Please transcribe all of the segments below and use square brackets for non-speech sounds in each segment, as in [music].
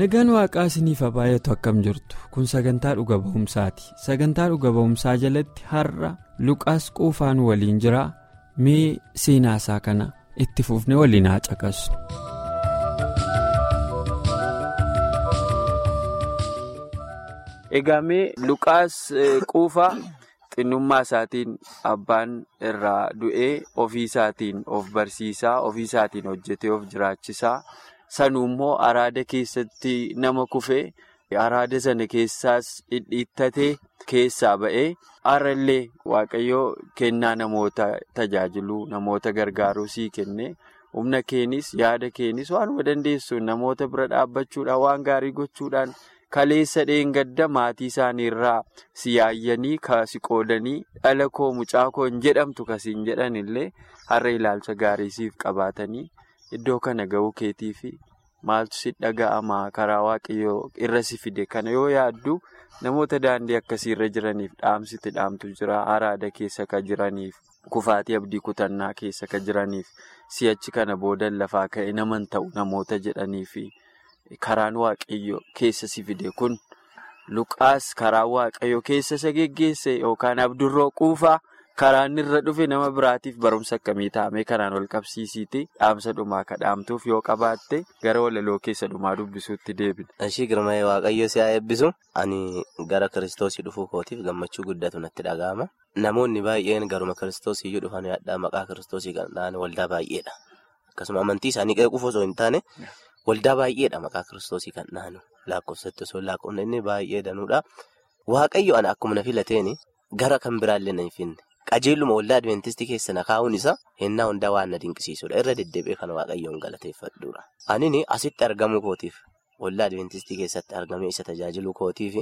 Nagaan waaqaa isiniif baay'atu akkam jirtu kun sagantaa dhuga ba'umsaati sagantaa dhuga ba'umsaa jalatti har'a luqaas quufaan waliin jira mee seenaasaa kana itti fufne waliin haa caqasnu. egaa mee luqaas quufaa xinnummaa isaatiin abbaan irraa du'ee ofii isaatiin of barsiisaa ofii isaatiin hojjetee of jiraachisaa. Sanuu immoo araada keessatti nama kufee araada sana keessaas dhidhiittatee keessaa ba'ee har'a illee waaqayyoo kennaa namoota tajaajiluu namoota gargaaruu sii kenne humna keenis yaada keenis waanuma dandeessuun namoota bira dhaabbachuudhaan waan gaarii gochuudhaan kaleessa dheengadda maatii isaanii irraa si yaayyanii kasi qoodanii dhala koo mucaa koo hin jedhamtu kasiin jedhan illee har'a ilaalcha gaarii siif qabaatanii. Iddoo kana ga'uu keetii fi maaltu si dhaga'ama karaa waaqayyoo irra si fide kana yoo yaaddu namoota daandii akkasii irra jiraniif dhaamsiti dhaamtu jira araada keessa ka jiraniif kufaatii abdii kutannaa keessa ka jiraniif si'achi kana boodan lafaa ka'e naman ta'u namoota jedhanii fi karaan waaqayyoo keessa si fide kun luqaas karaa waaqayyoo keessa isa geggeesse yookaan abdurroo quufaa. Karaan irra dhufe nama biraatiif barumsa akkamii taa'amee kanaan wal qabsiisiiti dhaamsa dhumaa ka dhaamtuuf yoo qabaatte gara walaloo keessa dhumaa dubbisuutti deebina. Ishii girmaa'ee waaqayyo si haa eebbisu ani gara kiristoosii dhufuu kootiif gammachuu guddatu natti dhaga'ama. Namoonni baay'een garuma kiristoosii iyyuu dhufan yaaddaa maqaa kiristoosii kan ta'an waldaa baay'eedha. Akkasuma amantii isaanii qeequuf osoo hin taane waldaa baay'eedha maqaa kiristoosii kan ta'an lakkoofsatti osoo lakkoofne inni baay'ee danuudha. Waaqayyo ana akkuma na filateen gara kan biraallee na hin finne. Qajeeluma waldaa adventistii keessa na kaa'uun isaa hennaa hundaa waan na dinqisiisudha. Irra deddeebi'ee kan waaqayyoon galateeffadhuudha. Anini asitti argamuu kootiif waldaa adventistii keessatti argamee isa tajaajiluu kootiif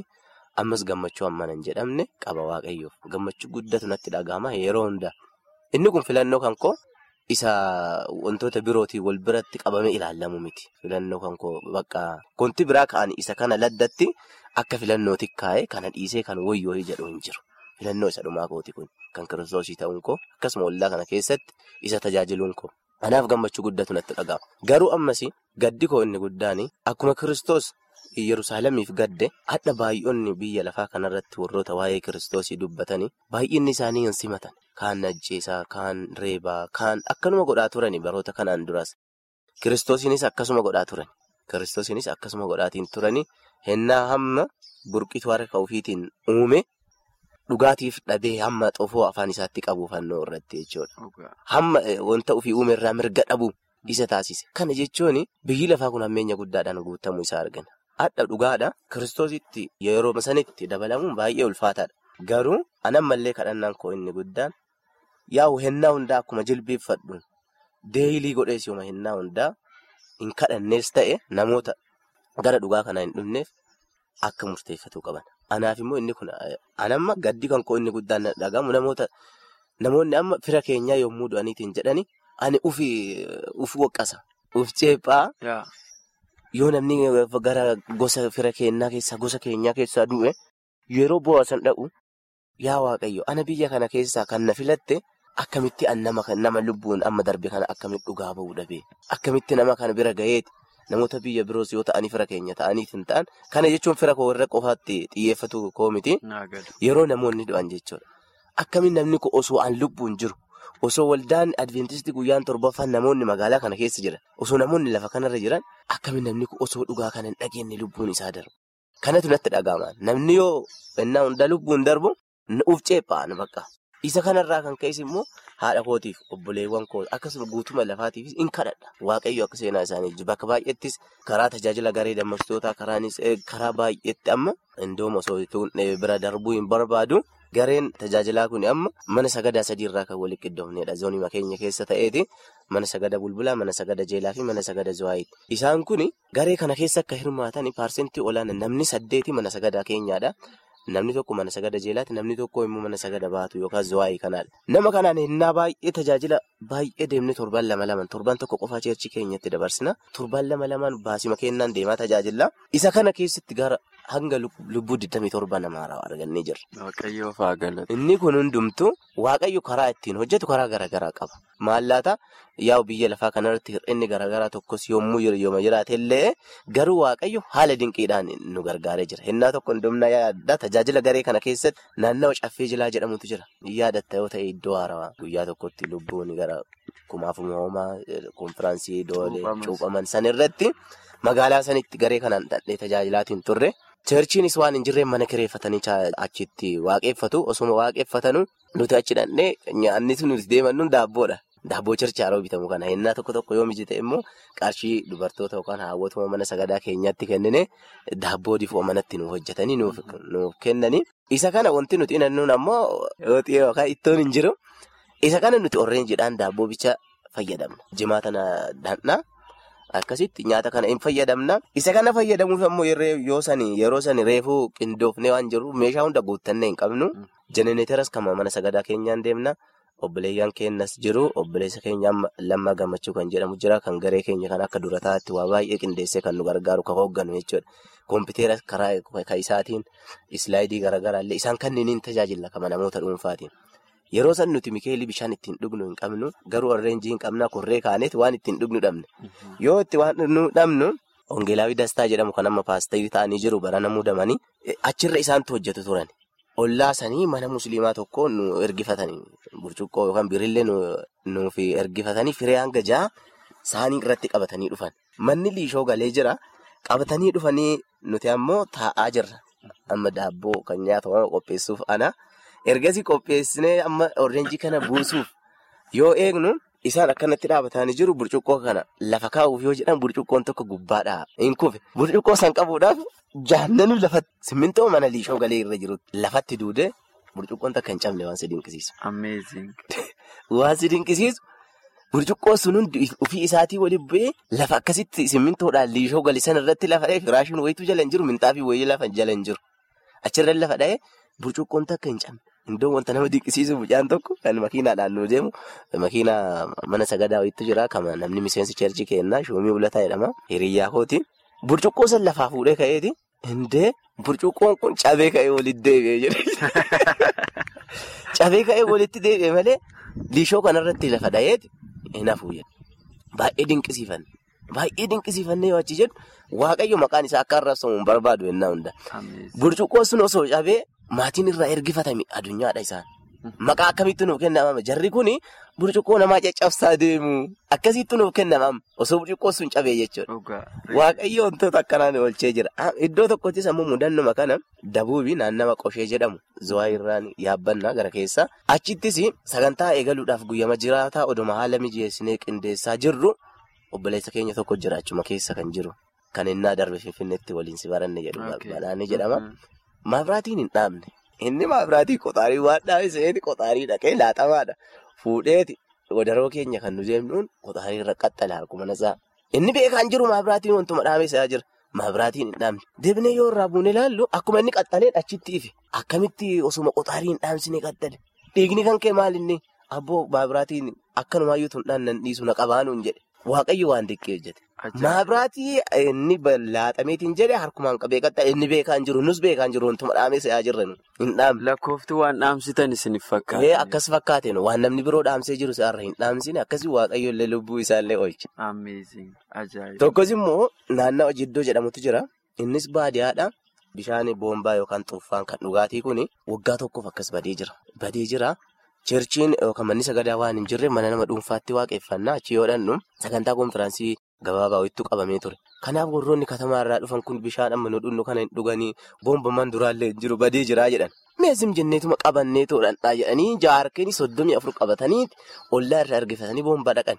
ammas gammachuu hammana hin jedhamne qaba waaqayyoof. Gammachuu guddatu natti dhaga'ama yeroo hundaa inni kun filannoo kan koo isa wantoota birootiin wal biratti qabamee ilaalamu miti. Filannoo kan koo bakka konti biraa ka'an isa kana laddatti akka filannootti kaa'ee kana dhiisee kan wayyoo jedhu hin jiru. Filannoo isa dhumaa kooti kun kan kiristoosii ta'uun koo akkasuma waldaa kana keessatti isa tajaajiluun koo anaaf gammachuu guddatu natti dhaga'ama. Garuu ammas gaddi koo inni guddaan akkuma kiristoos Yerusaalemiif gadde hadha baay'oonni biyya lafaa kanarratti warroota waa'ee kiristoosii dubbatanii baay'inni isaanii hin simatan. Kaan ajjeesaa, kaan reebaa, kaan akkanuma godhaa turani baroota kanaan duras. Kiristoosiinis akkasuma godhaa turani. Kiristoosiinis akkasuma godhaatiin turani. Hennaa hamma burqituu harka ofiitiin uume. Dhugaatiif dhabee hamma xofoo afaan isaatti qabu fannoo irratti jechuudha. Hamma wanta ofii uume irraa mirga dhabu isa taasise. Kana jechuun biyyi lafaa kun hammeenya guddaadhaan guutamuu isaa argina. Hadha dhugaadha. Kiristoositti yeroo sanitti dabalamuun baay'ee ulfaataadha. Garuu anammallee kadhannaan koo inni guddaan yaa'u hennaa hundaa akkuma jilbeeffadhu deeyilii godhees yooma hennaa hundaa hin kadhannees ta'e namoota gara dhugaa kanaa hin dhufneef akka murteeffatu qaban. Anaaf immoo inni kun anamma gaddi kan koo inni guddaan dhagahamu namoota namoonni amma fira keenyaa yommuu du'aniitiin jedhani ani ufi uf woqqasa uf ceephaa yoo namni gara gosa fira keenyaa keessaa gosa keenyaa keessaa du'e yeroo boo'asan dha'u yaa waaqayyo ana biyya kana keessaa kan na filatte akkamitti nama lubbuun amma darbe kana akkamitti dhugaa ba'uu dhabee akkamitti nama kana bira ga'eeti. Namoota biyya biroos yoo ta'anii fira keenya ta'aniif hin ta'an. Kana jechuun fira koo warra qofaatti xiyyeeffatu koo miti yeroo namoonni du'an jechuudha. Akkamiin namni kun osoo aan lubbuun jiru? Osoo waldaan adventistii guyyaan torbaffaan namoonni magaalaa kana keessa jiran osoo namoonni lafa kanarra jiran akkamiin namni kun osoo dhugaa kana hin dhageenye lubbuun isaa darbu. Kanatu natti dhaga'ama namni yoo ennaa hundaa lubbuun darbu uf ceephaan bakka Isa kanarraa kan ka'es immoo haadha kootiif obboleewwan koo akkasuma guutuma lafaatiifis in kadhadha. Waaqayyo akka seenaa isaanii bakka baay'eettis karaa tajaajila garee dammaqsitootaa karaanis karaa baay'eetti amma indooma osoo bira darbuu hin barbaadu. Gareen tajaajilaa kun amma mana sagadaa sadiirraa kan walitti qindoofnedha. Zoonii keenya keessa ta'eeti mana sagada bulbulaa, mana sagada jeelaa fi mana sagada zuwaayiidha. Isaan kun garee kana keessa akka hirmaatan paarsentii olaanaa namni saddeeti mana sagadaa keenyaadha. Namni tokko mana sagada jeelaati, namni tokko immoo mana sagada baatu yookaan zuwaayii kanaadha. Nama kanaan hinnaa baay'ee tajaajila baay'ee deemnee torban lama lamaan torban tokko qofaa cheerchii keenyatti dabarsina. Torban lama lamaan baasima kennaan deemaa tajaajila. Isa kana keessatti gara hanga lubbuu 27 namaa argannee jirra. Waaqayyoo fa'aa galata. Inni kun hundumtu waaqayyo karaa ittiin hojjetu karaa garaagaraa qaba. Maallaata yaa'u biyya lafaa kanarratti hir'inni garaagaraa tokkos yommuu yooma jiraate illee garuu waaqayyo haala dinqiidhaan nu gargaaree jira. Hinnaa tokko hundumna yaadda tajaajila garee kana keessatti naannawa caffee jilaa jedhamutu jira. Yaadatta yoo ta'e iddoo haarawaa guyyaa tokkotti lubbuun gara kumaafuma hoomaa konfiraansii doolee cuuphaman san irratti magaalaa sanitti garee kanaan dhandhee tajaajilaatiin turre. Cheerchiinis waan hin jirreen mana kireeffatanii achitti waaqeffatu. Osuma waaqeffatanu nuti achi dhandhee nyaanni nuti deemannu daabboodha. Daabboo cheerchii haroo bitamu kana hinnaa tokko tokko yoo mijite immoo qarshii dubartoota yookaan haawwatuma mana sagadaa keenyatti kennine daabboo difoo manatti nuuf hojjetanii nuuf kennanii. Isa kana wanti nuti hinannuun ammoo ittoon hin jiru. Isa kana nuti orreenjiidhaan daabboo bicha fayyadamna. Jimaata dhandhaa. Akkasitti nyaata kana hin fayyadamna. Isa kana fayyadamuuf ammoo yoo sani yeroo sani reefuu qindoofnee waan jirruuf meeshaa hunda guuttannee hin qabnu. Jenereeteras kan mana sagadaa keenyaan deemna. Obboleeyyan keenyas jiru. Obboleessa keenya lammaa gammachuu kan jedhamu jira. Kan garee keenya kan akka dura taa'atti waa baay'ee qindeessee kan nu gargaaru kan hoogganu jechuudha. Kompiitera karaa isaatiin islaayidii garaagaraa illee isaan kanneen tajaajila kan namoota dhuunfaatiin. Yeroo san nuti mikeelii bishaan ittiin dhugnu hin qabnu garuu orreenjii hin qabna korree kaaneeti waan ittiin dhugnu dhabne. Yoo itti waan nu dhabnu hongeelaawii dastaa jedhamu kan amma paasterii ta'anii jiru barana muudamanii achirra isaantu hojjetu turan. Ollaa sanii mana musliimaa tokko nu ergifatanii burcuqqoo yookaan birillee nuuf ergifatanii firee hanga ja'a saanii irratti qabatanii dhufan. Manni liishoo galee jira qabatanii dhufanii nuti ammoo taa'aa jirra. Amma daabboo kan nyaatamu qopheessuuf ana. Ergasii qopheessinee amma orreenjii kana buusuuf yoo eegnu isaan akkanatti dhaabatanii jiru burcuqqoo kana lafa kaa'uuf yoo jedhan burcuqqoon tokko gubbaadhaa hin kufe. Burcuqqoo san qabuudhaaf jaannanu lafatti simmintoo mana liishoo galee irra jirutti lafatti duudee burcuqqoon takka hin cabne waan si dinqisiisu. [laughs] Waan si dinqisiisu burcuqqoo sun hundi ofii isaatii waliin bu'ee lafa akkasitti simmintoodhaan liishoo galee sana irratti lafa dha'ee firaashiin wayituu jala hin jiru minxaafii wayii lafa jala hin jiru. Achirra lafa dha'ee burcuqqoon takka hin cabne. Iddoo wanta nama dinqisiisu mucaan tokko kan makiinaadhaan nu deemu makiinaa mana sagadaa wayiitu jira kan namni miseensi cheerchii kennaa shuumii ulataa jedhama hiriyyaa kooti. Burcuqqoo san lafaa fuudhee ka'eeti indee burcuqqoon kun cabee ka'ee walitti deebi'ee jedhe. [laughs] Cabee ka'ee walitti deebi'e malee liishoo kanarratti lafa dha'eeti hin hafu baay'ee dinqisiifanne. Baay'ee dinqisiifannee yoo achi jedhu waaqayyo maqaan isaa akka arrabsamu hin barbaadu yennaa hunda. Burcuqqoo sun osoo cabee. Maatiin irraa ergifatame addunyaadha isaan. Maqaa akkamitti nuuf kennamama? Jarri kun burcuqqoo namaa caccabsaa deemu. Akkasitti nuuf kennamama. Osoo burcuqqoo sun cabee jechuudha. Waaqayyo wantoota akkanaan oolchee jira. Iddoo tokkottis ammoo mudannuma kana dabuubii naannama qoshee jedhamu zuwaa irraan yaabbannaa gara keessa. Achittis sagantaa eegaluudhaaf guyyama jiraataa oduma haala mijeessinee qindeessaa jirru obboleessa keenya tokko jira achuma keessa kan jiru. Kan innaa darbe finfinneetti waliin si baranne jedhu jedhama. Maabiraatiin hin dhaabne. Inni maabiraatii qoxaarii waan dhaabe seeti qoxaarii dhaqee laatamaadha. Fuudheeti wadaroo keenya kan nu deemnuun qoxaarii irra qaxxale harkuma nasaa. Inni beekaan jiru maabiraatiin wantuma dhaabee isaa jira. Maabiraatiin hin dhaabne. Deebinee yoo irraa buune ilaallu akkuma inni qaxxalee achitti ife. Akkamitti osuma qoxaarii hin dhaamsine qaxxale. Dhiigni kan kee maalinni abboo maabiraatiin akkanumaayyuu tun dhaan dhiisu na qabaanuun jedhe. Waaqayyo waan diqqee hojjete. Maabiraatii inni laaxameetiin jedhee harkumaan qabee qaxxale inni beekaan jiru nus beekaan jiru wantuma dhaamee se'aa jirran hin dhaamne. Lakkoofti waan dhaamsitan isiniif fakkaate. Akkas fakkaateen waan namni biroo dhaamsee jiru se'arra hin dhaamsine akkasii waaqayyo illee lubbuu isaallee oolche. Tokkos immoo naannawa jiddoo jedhamutu jira innis baadiyyaadha. Bishaan boombaa yookaan xuuffaan kan dhugaatii kun waggaa tokkoof akkas badee jira. Cheerchiin yookaan manni sagadaa waan hin jirre mana nama dhuunfaatti waaqeffannaa achi yoo dhannu sagantaa konfiraansii gabaabaa wayittuu qabamee ture. Kanaaf warroonni katamaa irraa dhufan kun bishaan amma nu dhugnu kana hin dhuganii boombaman duraallee jiru badee jiraa jedhan. Meesim jenneetuma qabannee toodhandhaa jedhanii jaarkanii soddomii afur qabatanii ollaa irraa argifatanii boomba dhaqan.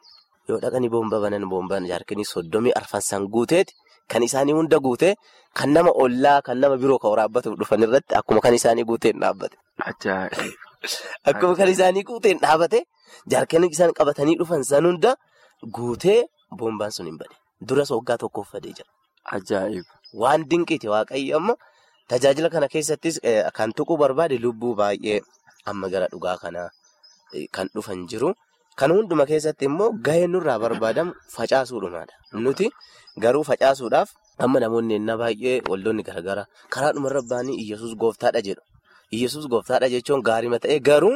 Yoo dhaqanii boomba banan boomban jaarkanii soddomii arfansan guuteeti kan isaanii hunda guutee kan nama ollaa kan nama biroo kan waraabbatuuf dhufan irratti akkuma kan isaanii guuteen dhaabbate. Akkuma kan isaanii guuteen dhaabbate jaarkanii isaan qabatanii dhufan san hunda guutee boombaan sun hin bade. Duras waggaa tokkoof fadee jira. Ajaa'iba! Waan dinqiiti waaqayyo amma tajaajila kana keessattis kan tuquu barbaade lubbuu baay'ee amma gara dhugaa kanaa kan dhufan jiru. Kan hunduma keessatti immoo gaheen nurraa barbaadamu facaasuudhumaadha. Nuti garuu facaasuudhaaf amma namoonni baay'ee waldoonni garaagaraa karaa dhumarra ba'anii Iyyasuus gooftaadha jedhu. Iyyasuus gooftaadha jechuun gaariima ta'ee garuu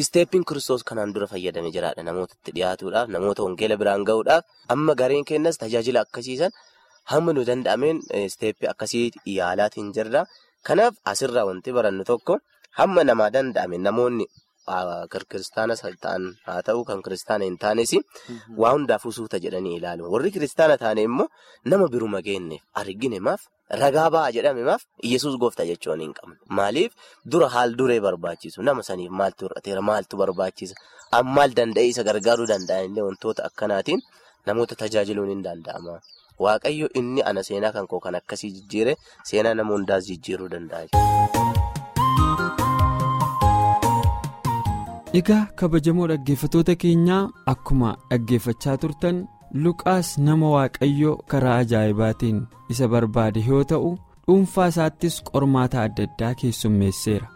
isteeppiin kiristoos kanaan dura fayyadamee jiraadha. Namootatti dhiyaatuudhaaf namoota wangeela biraan gahuudhaaf amma gareen kennas tajaajila akkasiisan hamma nu danda'ameen isteeppii akkasii yaalaatiin jirra. Kanaaf asirraa wanti barannu tokko hamma namaa danda'ame namoonni. Kiristaanas ta'an haa ta'u kan kiristaana hin taanes waa hundaafuu suuta jedhanii ilaalu. Warri kiristaana taane immoo nama biruma geenyeef arginemaaf ragaa ba'aa jedhamemaaf Iyyasuus gooftaa jechuun hin qabne. Maaliif dura haal duree barbaachisu nama saniif maaltu hir'ateera maaltu barbaachisa ammaal danda'ee isa gargaaruu danda'anillee wantoota akkanaatiin namoota tajaajiluun hin danda'ama. Waaqayyo inni ana seenaa kan koo kan akkasii jijjiire seenaa nama hundaas jijjiiruu danda'a. Egaa kabajamoo dhaggeeffatoota keenyaa akkuma dhaggeeffachaa turtan Luqaas nama waaqayyoo karaa ajaa'ibaatiin isa barbaade yoo ta'u dhuunfaa isaattis qormaata adda addaa keessummeesseera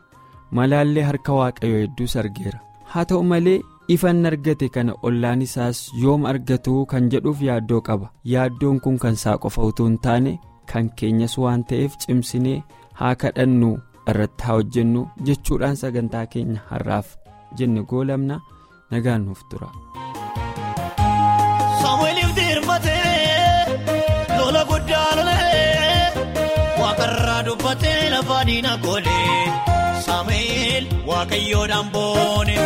malaallee harka waaqayyoo hedduus argeera haa ta'u malee ifan argate kana ollaan isaas yoom argatu kan jedhuuf yaaddoo qaba yaaddoon kun kan isaa qofa utuu hin taane kan keenyas waan ta'eef cimsinee haa kadhannu irratti haa hojjennu jechuudhaan sagantaa keenya har'aaf. Jenne goolamna nagaan nuuf tura. Saamu'eeliif dirmatee lola guddaa lolee waaqarraa dubbatee lafa diina goolee Saamu'eel waaqayyoodhaan boone.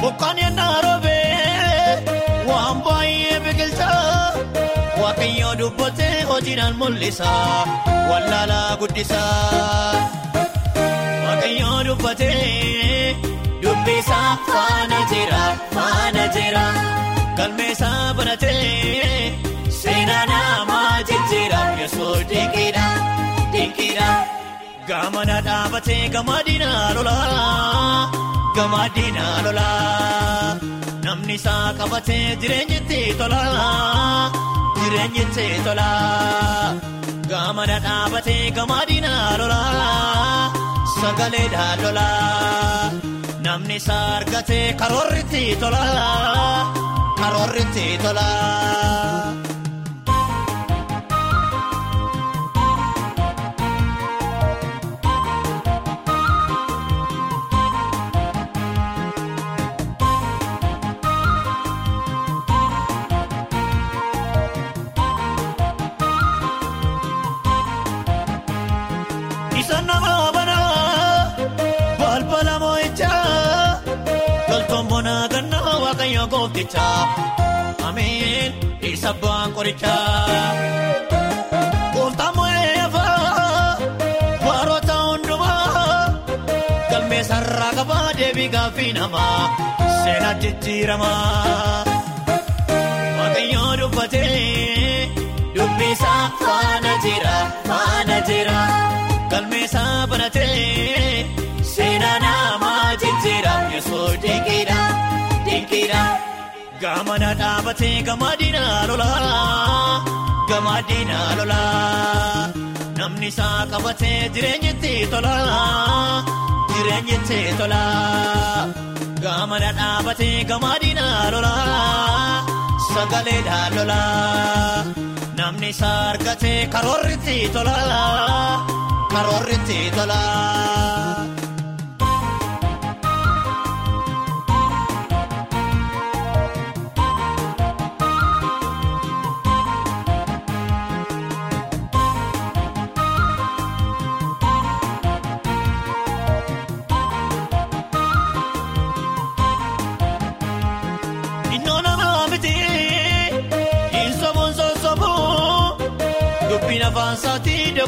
Bokkaan yennaa roobee waan baay'ee biqilchaa waaqayyoo dubbatee hojiidhaan mul'isa wallaalaa guddisaa. Waaqayyoo dubbatee dubbisaa faana jira faana jira galmeessaa banatee seenaa namaa jijjiira yesuus dinqiidha dinqiidha gaamana dhaabatee gama diinaa lolaa gama diinaa lolaa namni isaa qabatee jireenyitti tolaa jireenyitti tolaa gaamana dhaabatee gama diinaa lolaa. Sagalee daalolaa namni isaa argatee karoorritti tolaa karoorritti tolaa. Isa waaqayyo gooftichaa amiin isa bu'aan qorichaa. Gooftaan afaa baroota hundumaa galmee sarara qabaa deebii gaaffii namaa seenaa jijjiiramaa. Waaqayyo dubbatee dubbisaa faana jira faana jira. galmeessaa banatee seenaa namaa jijjiira yesuus dinqiidha dinqiidha gaamana dhaabatee gama diinaa lolaa gama diinaa lolaa namni isaa qabatee jireenyitti tolaa jireenyitti tolaa gaamana dhaabatee gama diinaa lolaa sagalee daalolaa namni isaa argatee karoorritti tolaa. karoorritti tolaa.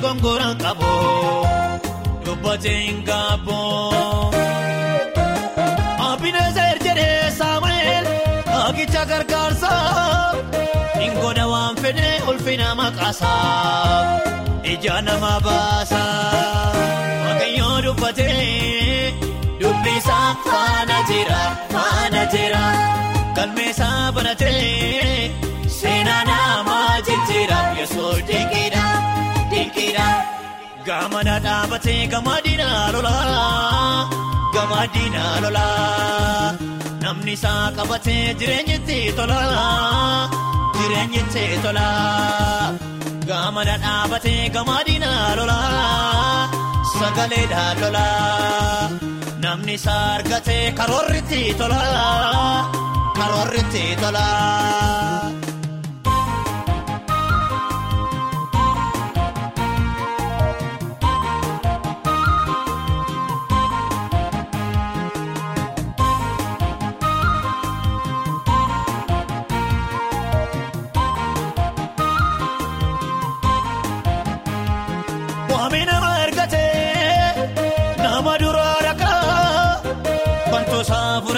Isaatii dogongoraan qabu dubbatee hin gaabbu. Abineezer jedhee Saamu'eel Agicha gargaarsa Ingoda waan fedhe ulfina maqaasa Ija nama baasa Waaqayyoo dubbatee dubbisaa faana jira faana jira. Galmeessaa banatee seenaa namaa jijjiira Yesuus dinqiidha Gaamana dhaabatee gamadiina lolaa. Gamadiina lolaa namni isaa qabatee jireenyitti tolaa jireenyitti tolaa gaamana dhaabatee gamadiina lolaa sagaleedhaan lolaa namni isaa argatee karoorritti tolaa karoorritti tolaa.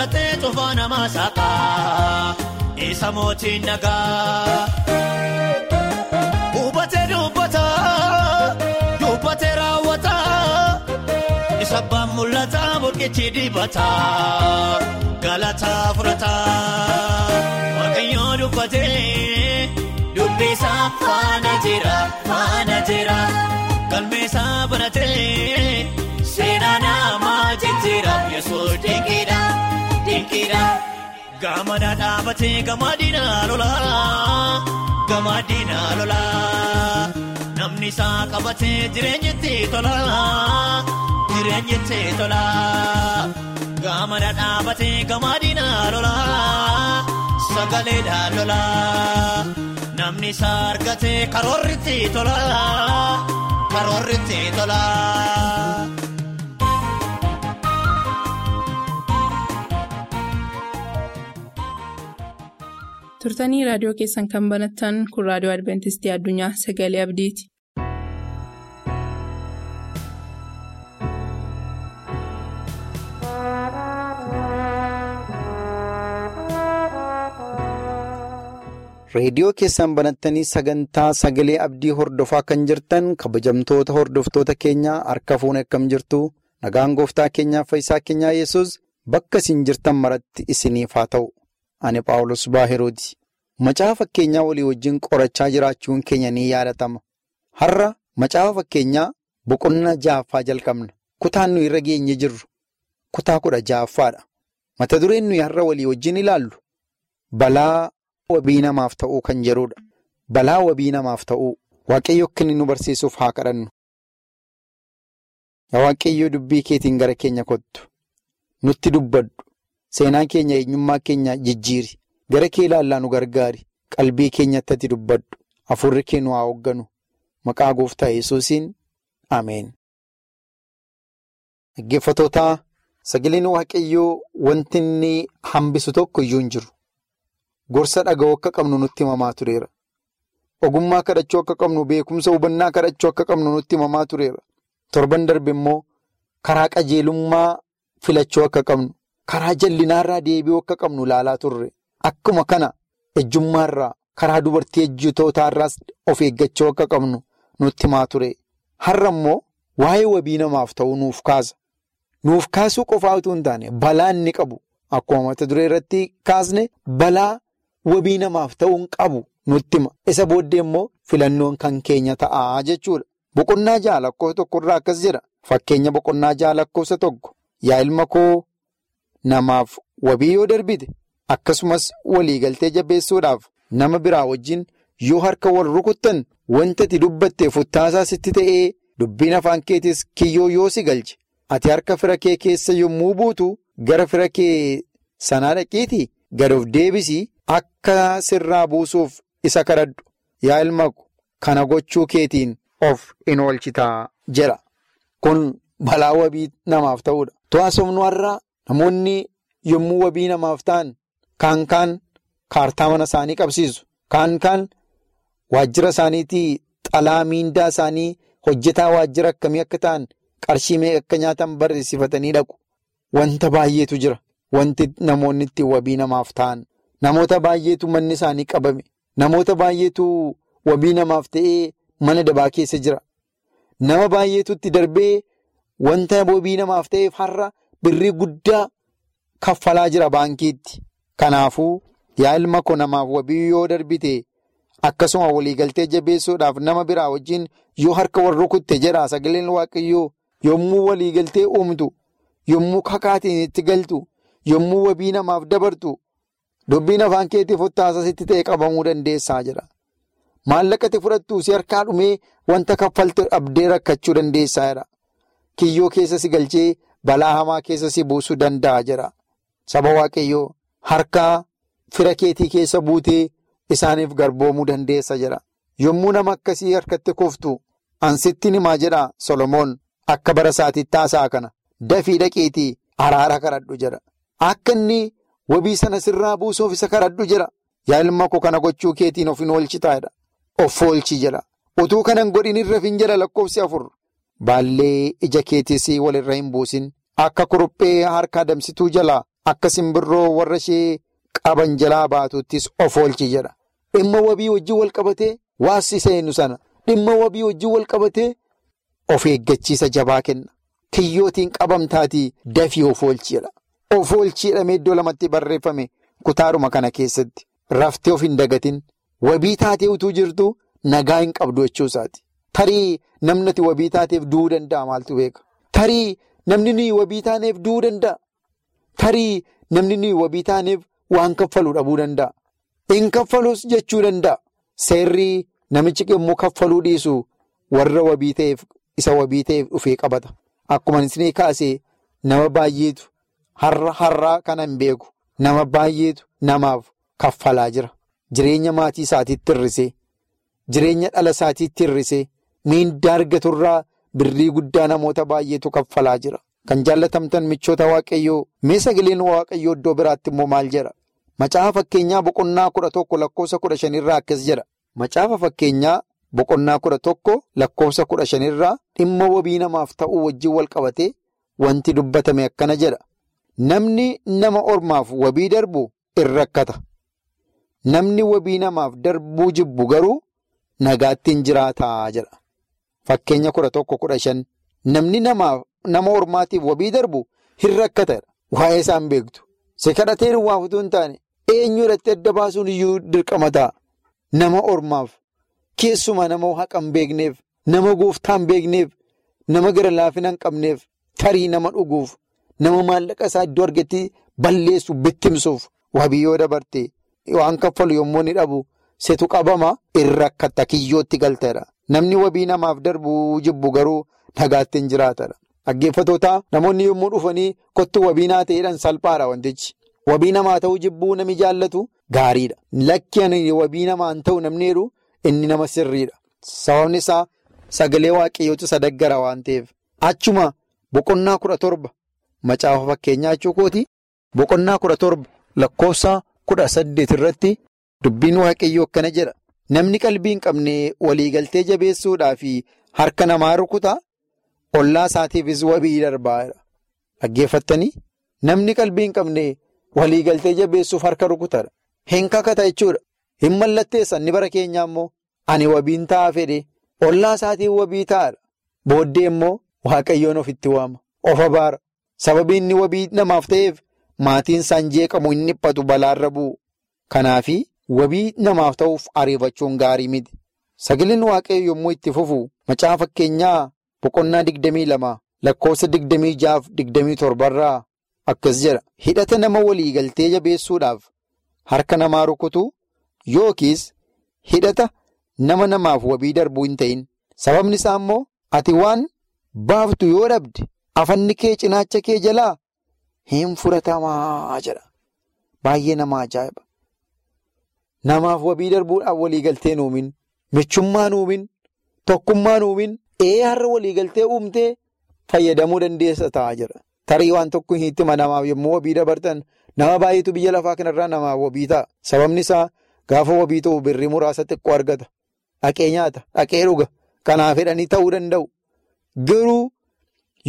Fudhatee cufaa nama saaqaa isa mootiin nagaa. Hubatee dubbata dubbatee raawwata isa abbaan mul'ata burqichi dibata galataa fudhata waaqayyoo dubbatee dubbisaa faana jira faana jira. Galmeessaa banatee seenaa namaa jijjiira Yesuus dinqiidha dinqiidha. Gaamana dhaabatee gamadiina lolaa gamadiina lolaa namni isaa qabatee jireenyitti tolaa jireenyitti tolaa. Gaamana dhaabatee gamadiina lolaa sagaleedhaan lolaa namni isaa argatee karoorritti tolaa. karoorritti tolaa. Turtanii raadiyoo keessan kan banattan kun raadiyoo adventistii addunyaa sagalee abdiiti. reediyoo keessan banattanii sagantaa sagalee abdii hordofaa kan jirtan kabajamtoota hordoftoota keenyaa harka fuun akkam jirtu nagaan gooftaa keenyaa fayyisaa keenyaa yesus bakka isin jirtan maratti isiniif haa ta'u ani paawulos baahirooti macaafa fakkeenyaa walii wajjin qorachaa jiraachuun keenya ni yaadatama har'a macaafa fakkeenyaa boqonnaa ja'affaa jalqabna kutaan nu irra geenye jirru kutaa kudha ja'affaadha mata dureen nuyi har'a walii wajjin ilaallu balaa. wabii namaaf ta'uu kan jedhudha. Balaa wabii namaaf ta'uu waaqayyo akka nu barsiisuuf haa kadhannu. Yaa waaqayyoo dubbii keetiin gara keenya kottu. Nutti dubbadhu. Seenaa keenya eenyummaa keenya jijjiiri. Gara kee ilaallaa nu gargaari. Qalbii keenyatti ati dubbadhu. Afurri kee nu haa hoogganu. Maqaa gooftaa yesuusiin Ameen. Dhaggeeffatootaa sagaleen waaqayyoo wanti inni hambisu tokko iyyuu hin jiru. Gorsa dhaga'uu akka qabnu nutti himamaa tureera. Ogummaa kadhachuu akka qabnu beekumsa hubannaa kadhachuu akka qabnu nutti himamaa tureera. Torban darbe immoo karaa qajeelummaa filachuu akka qabnu karaa jallinaarraa deebi'uu akka qabnu ilaalaa turre. Akkuma kana ejjummaarraa karaa dubartii ejjitootaarraas of eeggachuu akka qabnu nutti himaa ture. Har'a immoo waa'ee wabii namaaf ta'uu nuuf kaasa. Nuuf kaasuu qofaa utuu hin taane balaa inni qabu akkuma mata duree irratti kaasne balaa. Wabii namaaf ta'uun qabu nutti hima. Isa booddee immoo filannoon kan keenya ta'a jechuudha. Boqonnaa ja'a lakkoofsa tokkorraa akkas jedha. Fakkeenya boqonnaa ja'a lakkoofsa tokko. Yaa ilma koo namaaf wabii yoo darbite akkasumas waliigaltee jabeessuudhaaf nama biraa wajjin yoo harka wal rukuttan wanta ati dubbattee futtaasaa sitti ta'ee dubbiin afaan keetis kiyyoo yoo si galche ati harka fira kee keessa yommuu buutu gara fira kee sanaa dhaqiitii gad of deebisii. Akka sirraa buusuuf isa kadhadhu yaa ilma kana gochuu keetiin of in oolchitaa jedha. Kun balaa wabii namaaf ta'udha. To'aasofnu har'aa namoonni yommuu wabii namaaf ta'an kaan kaan kaartaa mana isaanii qabsiisu. Kaan kaan waajjira isaaniitii xalaa miindaa isaanii hojjetaa waajjira akkamii akka ta'an qarshii meeqa akka nyaatan barreessifatanii dhaqu. Wanta baay'eetu jira. Wanti namoonni ittiin wabii namaaf ta'an. Namoota baay'eetu manni isaanii qabame. Namoota baay'eetu wabii namaaf ta'ee mana dabaa keessa jira. Nama baay'eetu itti darbee wanta wabii namaaf ta'eef har'a birrii guddaa kaffalaa jira baankiitti. Kanaafuu yaa ilma koo namaaf wabii yoo darbite akkasuma waliigaltee jabeessuudhaaf nama biraa wajjin yoo harka wal rukutte jedha sagaleen waaqayyoo yommuu waliigaltee uumtu yommuu kakaatiin itti galtu yommuu wabii namaaf dabartu dubbiin afaan keetiif hottaasasitti ta'e qabamuu dandeessaa jira. Maallaqati fudhattu si harkaa dhumee wanta kaffalte dhabdee rakkachuu dandeessaa jira. Kiyyoo keessa si galchee balaa hamaa keessa si buusuu danda'a jira. Saba waaqayyoo harkaa fira keetii keessa buutee isaaniif garboomuu dandeessa jira. Yommuu nama akkasii harkatti kuftu ansitti himaa jedha Solomoon akka bara isaatiitti haasaa kana dafii dhaqeetii araara kadhadhu jira. Akka inni wabii sana sirraa buusuuf isa kadhadhu jira. Yaa ilma koo kana gochuu keetiin of hin oolchitaa jedha. Of oolchi jira. Utuu kanan godhin irra fin jira lakkoofsi afur. Baallee ija keetis walirra hin buusin. Akka kuruphee harka adamsituu jalaa akka simbirroo warra ishee qaban jalaa baatuttis of oolchi jedha. Dhimma wabii wajjin wal qabatee waassi seenu sana dhimma wabii wajjin wal qabatee of eeggachiisa jabaa kenna. Kiyyootiin qabamtaatii dafii of oolchi jedha. Of oolchi jedhamee iddoo lamatti barreeffame kutaadhuma kana keessatti. Raftee of hin dagatin. Wabii taatee utuu jirtu nagaa hin qabdu jechuusaati. Tarii namni ati wabii taateef du'uu danda'a maaltu beeka? Tarii namni nuyi wabii taaneef du'uu danda'a? Tarii namni nuyi wabii taaneef waan kaffaluu dhabuu danda'a? Hin kaffalus jechuu danda'a. Seerri namichi yommuu kaffaluu dhiisu warra wabii ta'eef isa wabii ta'eef dhufee qabata. Akkuma isin kaasee nama baay'eetu har'a har'aa kana hin beeku. Nama baay'eetu namaaf kaffalaa jira. Jireenya maatii isaatiitti hir'isee jireenya dhala isaatiitti hir'isee miindaa argaturraa birrii guddaa namoota baay'eetu kaffalaa jira. Kan jaallatamtan michoota waaqayyoo mee sagaleen waaqayyoo iddoo biraatti immoo maal jedha? Macaafa fakkeenyaa boqonnaa kudha tokko lakkoofsa kudha shanirraa akkas jedha. Macaafa fakkeenyaa boqonnaa kudha tokko lakkoofsa kudha shanirraa dhimma wabii namaaf ta'uu wajjin wal qabatee wanti dubbatame akkana jedha. Namni nama ormaaf wabii darbu in rakkata. Namni wabii namaaf darbuu jibbu garuu nagaatti hin jiraataa jedha. Fakkeenya kudha tokko kudha shan namni nama ormaatiif wabii darbu hin rakkata. Waa'ee isaan beektu. Si kadhatee duwwaaf utuu hin taane eenyu irratti adda baasuun iyyuu dirqama ta'a. Nama ormaaf keessumaa nama haqa hin beekneef nama gooftaa hin beekneef nama gara laafina hin qabneef tarii nama dhuguuf nama maallaqa isaa iddoo argatti balleessu bittimsuuf wabii yoo dabarte. Waan kaffalu yommuu inni dhabu setu qabama irra rakkata kiyyootti galteedha. Namni wabii namaaf darbu jibbu garuu nagaatti hin jiraatadha. Dhaggeeffattoota namoonni yommuu dhufanii kottu wabii naa ta'edhaan salphaadha wantichi. Wabii namaa ta'uu jibbuu nami jaallatu gaariidha. Lakki ani wabii namaan ta'u namni jedhu inni nama sirriidha. Sababni isaa sagalee waaqayyootu sadaggara waan ta'eef. Achuma boqonnaa kudha torba macaafa fakkeenyaa jechuukooti. Boqonnaa kudha torba lakkoofsa. kudha saddeet irratti dubbiin waaqayyoo akkana jedha. Namni qalbii hin qabne waliigaltee jabeessuudhaa fi harka namaa rukutaa ollaa isaatiifis wabii darbaa. Dhaggeeffattanii namni qalbii hin qabne waliigaltee jabeessuuf harka rukutadha. Hin kakata jechuudha. Hin mallatteessan ni bara keenyaa immoo ani wabiin ta'a fedhe ollaa isaatiin wabii ta'adha. Booddee immoo waaqayyoon ofitti waama. Of abaara. Sababii inni wabii namaaf ta'eef. Maatiin isaan jeeqamu hin dhiphatu balaarra bu'u. Kanaafi wabii namaaf ta'uuf ariifachuun gaarii miti. Sagaleen waaqayyo yommuu itti fufu macaafa fakkeenyaa boqonnaa digdamii lama lakkoofsa digdamii jaaf digdamii torbarraa akkas jedha. Hidhata nama waliigaltee jabeessuudhaaf harka namaa rukutu yookiis hidhata nama namaaf wabii darbuu hin ta'in. Sababni isaa immoo ati waan baaftu yoo dhabde afanni kee cinaacha kee jalaa. Hin furatamaa jedha. Baay'ee nama ajaa'iba. Namaaf wabii darbuudhaaf waliigaltee nuumin, michummaa nuumin, tokkummaa nuumin, ee har'a waliigaltee uumtee fayyadamuu dandeessa ta'a jedha. Tarii waan tokko hin hima namaaf yommuu wabii dabartan nama baay'eetu biyya lafaa kanarraa namaaf wabii ta'a. Sababni isaa gaafa wabii ta'u birrii muraasa xiqqoo argata. dhaqee nyaata dhaqee dhuga kanaaf fedhanii ta'uu danda'u garuu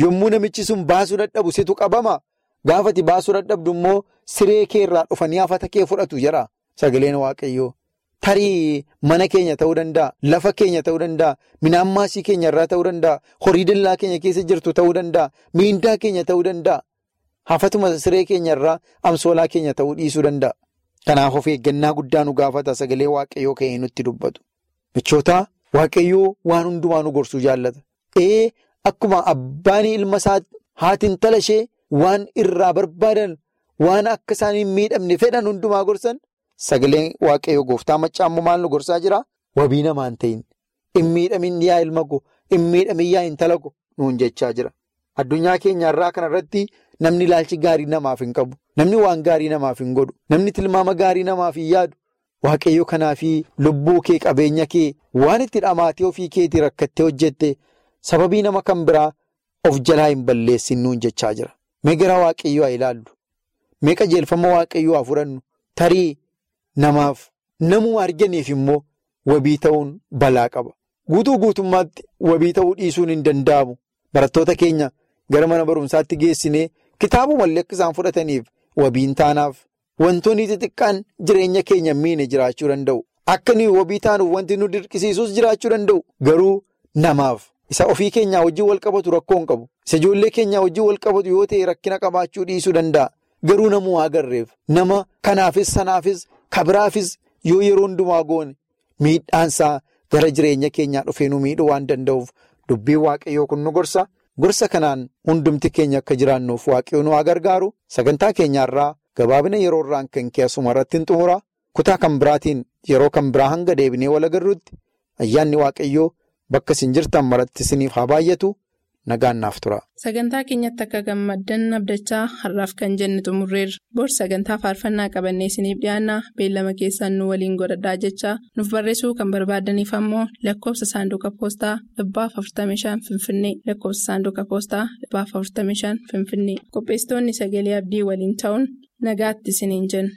yommuu namichi sun baasuu dadhabu situ qabama gaafati baasuu dadhabdu immoo siree kee irraa dhufanii hafata kee fudhatu jedha sagaleen waaqayyoo. Tarii mana keenya ta'uu danda'a lafa keenya ta'uu danda'a midhaan maasii keenya irraa ta'uu danda'a horii dallaa keenya keessa jirtu ta'uu danda'a miindaa keenya ta'uu danda'a hafatuma siree keenya irraa amsoolaa keenya ta'uu dhiisuu danda'a. Kanaaf of eeggannaa guddaa nu gaafata sagalee waaqayyoo ka'ee nutti dubbatu. Michoota waaqayyoo waan hundumaa nu gorsuu jaallata. Ee akkuma abbaan ilma isaa haati intala ishee waan irraa barbaadan waan akka isaan hin miidhamne fedhan hundumaa gorsan. Sagaleen waaqayyoo gooftaa maccaa immoo maal nu gorsaa jira? Wabii namaa hin ta'in. Hin miidhamin yaa ilma koo, hin miidhamin yaa intala koo nuun jechaa jira. Addunyaa keenya irraa kanarratti namni ilaalchi gaarii namaaf hin qabu. Namni waan gaarii namaaf hin godhu. Namni tilmaama gaarii namaaf hin yaadu. Waaqayyo kanaafi lubbuu kee qabeenya kee waan itti dhamaatee ofii keetii rakkattee hojjette sababii nama kan biraa of jalaa hin balleessin nuun jechaa jira. Mee waaqayyoo haa ilaallu. Mee qajeelfama waaqayyoo haa fudhannu. Tarii. Namaaf namuma arganiif immoo wabii ta'uun balaa qaba. Guutuu guutummaatti wabii ta'uu dhiisuun hin danda'amu. Barattoota keenya gara mana barumsaatti geessinee kitaabumallee akka isaan fudhataniif wabiin taanaaf wantoonni xixiqqaan jireenya keenya miine jiraachuu danda'u. Akka nuyi wabii taanuuf wanti nu dirqisiisus jiraachuu danda'u. Garuu namaaf isa ofii keenyaa wajjin wal rakkoo hin qabu. Isa ijoollee keenyaa wajjin wal yoo ta'e rakkina qabaachuu dhiisuu danda'a. Garuu namuu agarreef nama kanaafis sanaafis. Kabiraafis yoo yeroo hundumaa goone miidhaansaa gara jireenya keenyaa dhufee nu miidhuu waan danda'uuf dubbiin waaqayyoo kun nu gorsa. Gorsa kanaan hundumti keenya akka jiraannuuf waaqayyoo nu haa gargaaru. Sagantaa keenyaarraa gabaabina yeroo irraan kan keessuma irratti hin xumura. Kutaa kan biraatiin yeroo kan biraa hanga deebinee wal agarruutti ayyaanni waaqayyoo bakka isin jirtan maratti isiniif haa baay'atu. Nagaan naaf tura. Sagantaa keenyatti akka gammaddan abdachaa har'aaf kan jenne xumurreerra. Bor sagantaa faarfannaa qabannee isiniif dhiyaanna beellama keessaan nu waliin godhadhaa jechaa nuuf barreessuu kan barbaadaniif ammoo lakkoofsa saanduqa poostaa dhibbaaf 45 finfinnee lakkoofsa saanduqa poostaa dhibbaaf 45 finfinnee qopheessitoonni sagalee abdii waliin ta'uun nagaatti isiniin jenna.